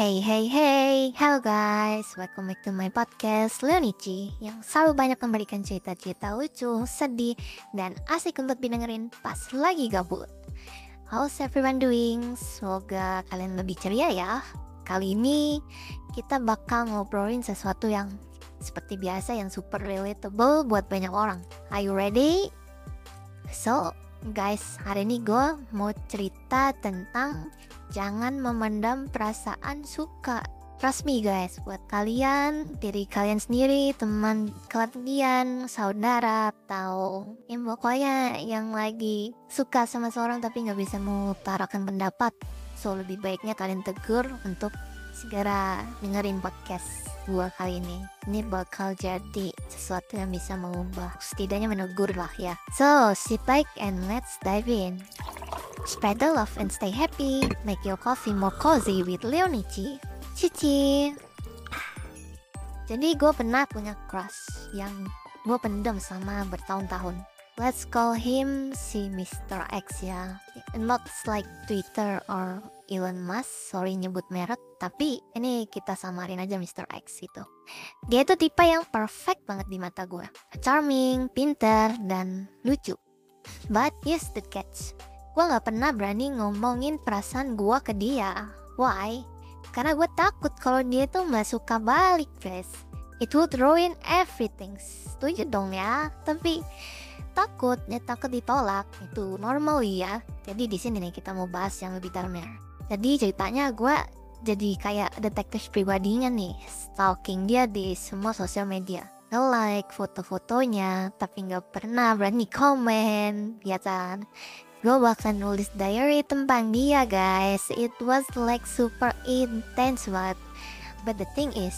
Hey hey hey, hello guys, welcome back to my podcast Leonici Yang selalu banyak memberikan cerita-cerita lucu, sedih, dan asik untuk didengerin pas lagi gabut. How's everyone doing? Semoga kalian lebih ceria ya. Kali ini kita bakal ngobrolin sesuatu yang seperti biasa yang super relatable buat banyak orang. Are you ready? So, guys, hari ini gue mau cerita tentang jangan memendam perasaan suka Trust me guys, buat kalian, diri kalian sendiri, teman kalian, saudara, atau yang pokoknya yang lagi suka sama seorang tapi nggak bisa mengutarakan pendapat. So lebih baiknya kalian tegur untuk segera dengerin podcast gua kali ini. Ini bakal jadi sesuatu yang bisa mengubah, setidaknya menegur lah ya. So sit back and let's dive in. Spread the love and stay happy. Make your coffee more cozy with Leonici. Cici. Jadi gue pernah punya crush yang gue pendam sama bertahun-tahun. Let's call him si Mr. X ya. Not like Twitter or Elon Musk, sorry nyebut merek, tapi ini kita samarin aja Mr. X itu. Dia itu tipe yang perfect banget di mata gue. Charming, pinter, dan lucu. But here's the catch gue gak pernah berani ngomongin perasaan gue ke dia. Why? Karena gue takut kalau dia tuh gak suka balik, guys. It would ruin everything. Setuju dong ya. Tapi takut, ya takut ditolak. Itu normal ya. Jadi di sini nih kita mau bahas yang lebih dalamnya. Jadi ceritanya gue jadi kayak detektif pribadinya nih, stalking dia di semua sosial media nge-like foto-fotonya tapi nggak pernah berani komen ya kan gue bahkan nulis diary tentang dia guys. It was like super intense banget. But the thing is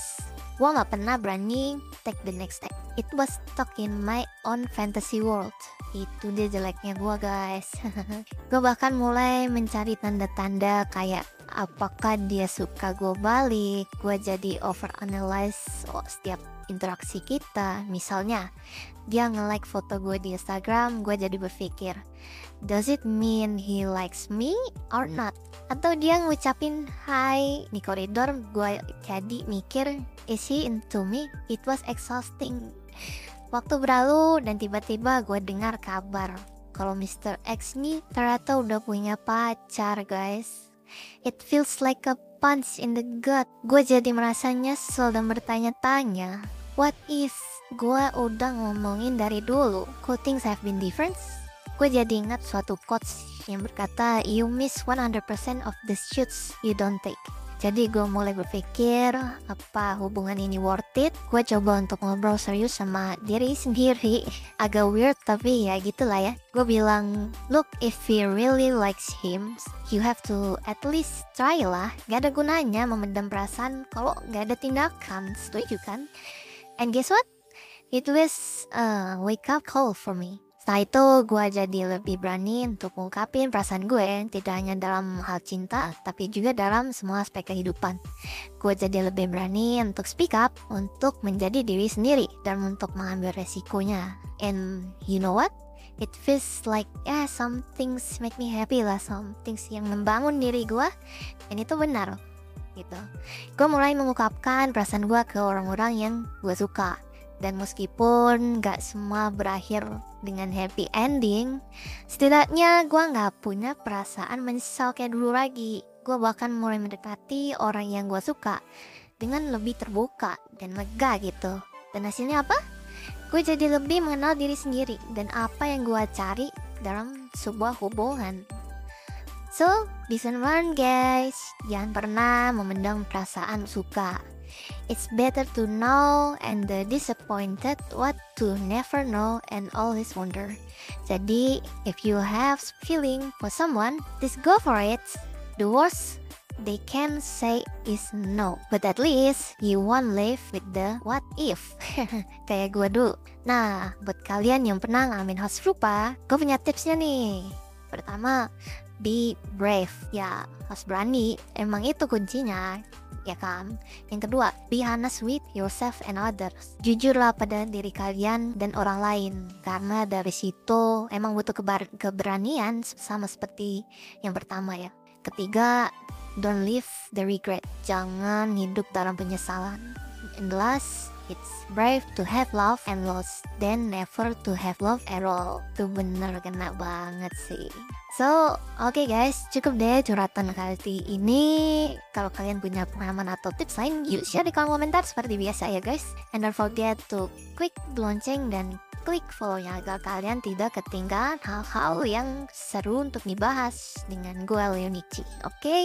gue gak pernah berani take the next step. It was stuck in my own fantasy world. Itu dia jeleknya gue guys. Gue bahkan mulai mencari tanda-tanda kayak apakah dia suka gue balik? Gue jadi overanalyze oh, setiap interaksi kita misalnya dia nge-like foto gue di Instagram gue jadi berpikir Does it mean he likes me or not? Atau dia ngucapin hi di koridor, gue jadi mikir, is he into me? It was exhausting. Waktu berlalu dan tiba-tiba gue dengar kabar kalau Mr. X nih ternyata udah punya pacar guys. It feels like a punch in the gut. Gue jadi merasa nyesel dan bertanya-tanya, what if gue udah ngomongin dari dulu? Could things have been different? gue jadi ingat suatu quotes yang berkata you miss 100% of the shoots you don't take jadi gue mulai berpikir apa hubungan ini worth it? Gue coba untuk ngobrol serius sama diri sendiri. Agak weird tapi ya gitulah ya. Gue bilang look if he really likes him you have to at least try lah. Gak ada gunanya memendam perasaan kalau gak ada tindakan. Setuju kan? And guess what? It was a wake up call for me setelah itu gue jadi lebih berani untuk mengungkapin perasaan gue Tidak hanya dalam hal cinta tapi juga dalam semua aspek kehidupan. Gue jadi lebih berani untuk speak up Untuk menjadi diri sendiri dan untuk mengambil resikonya. And you know what? It feels like yeah some things make me happy lah Some things yang membangun diri gue Dan itu benar gitu. Gue mulai mengungkapkan perasaan gue ke orang-orang yang gue suka dan meskipun gak semua berakhir dengan happy ending, setidaknya gue gak punya perasaan menyesal kayak dulu lagi. Gue bahkan mulai mendekati orang yang gue suka dengan lebih terbuka dan lega gitu. Dan hasilnya apa? Gue jadi lebih mengenal diri sendiri dan apa yang gue cari dalam sebuah hubungan. So, listen one guys, jangan pernah memendam perasaan suka It's better to know and the disappointed what to never know and always wonder. Jadi, if you have feeling for someone, just go for it. The worst they can say is no. But at least you won't live with the what if. Kayak gue dulu. Nah, buat kalian yang pernah ngalamin hal serupa, gue punya tipsnya nih. Pertama, be brave. Ya, harus berani. Emang itu kuncinya ya kan? Yang kedua, be honest with yourself and others. Jujurlah pada diri kalian dan orang lain, karena dari situ emang butuh keberanian sama seperti yang pertama ya. Ketiga, don't live the regret. Jangan hidup dalam penyesalan. And last, it's brave to have love and loss, then never to have love at all. Itu bener kena banget sih. So, oke okay guys, cukup deh curhatan kali ini. Kalau kalian punya pengalaman atau tips lain, yuk share di kolom komentar seperti biasa ya guys. And don't forget to click lonceng dan klik follow-nya agar kalian tidak ketinggalan hal-hal yang seru untuk dibahas dengan gue Leonici. Oke, okay?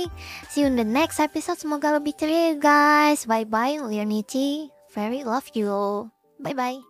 see you in the next episode. Semoga lebih ceria guys. Bye-bye Leonici. Very love you. Bye-bye.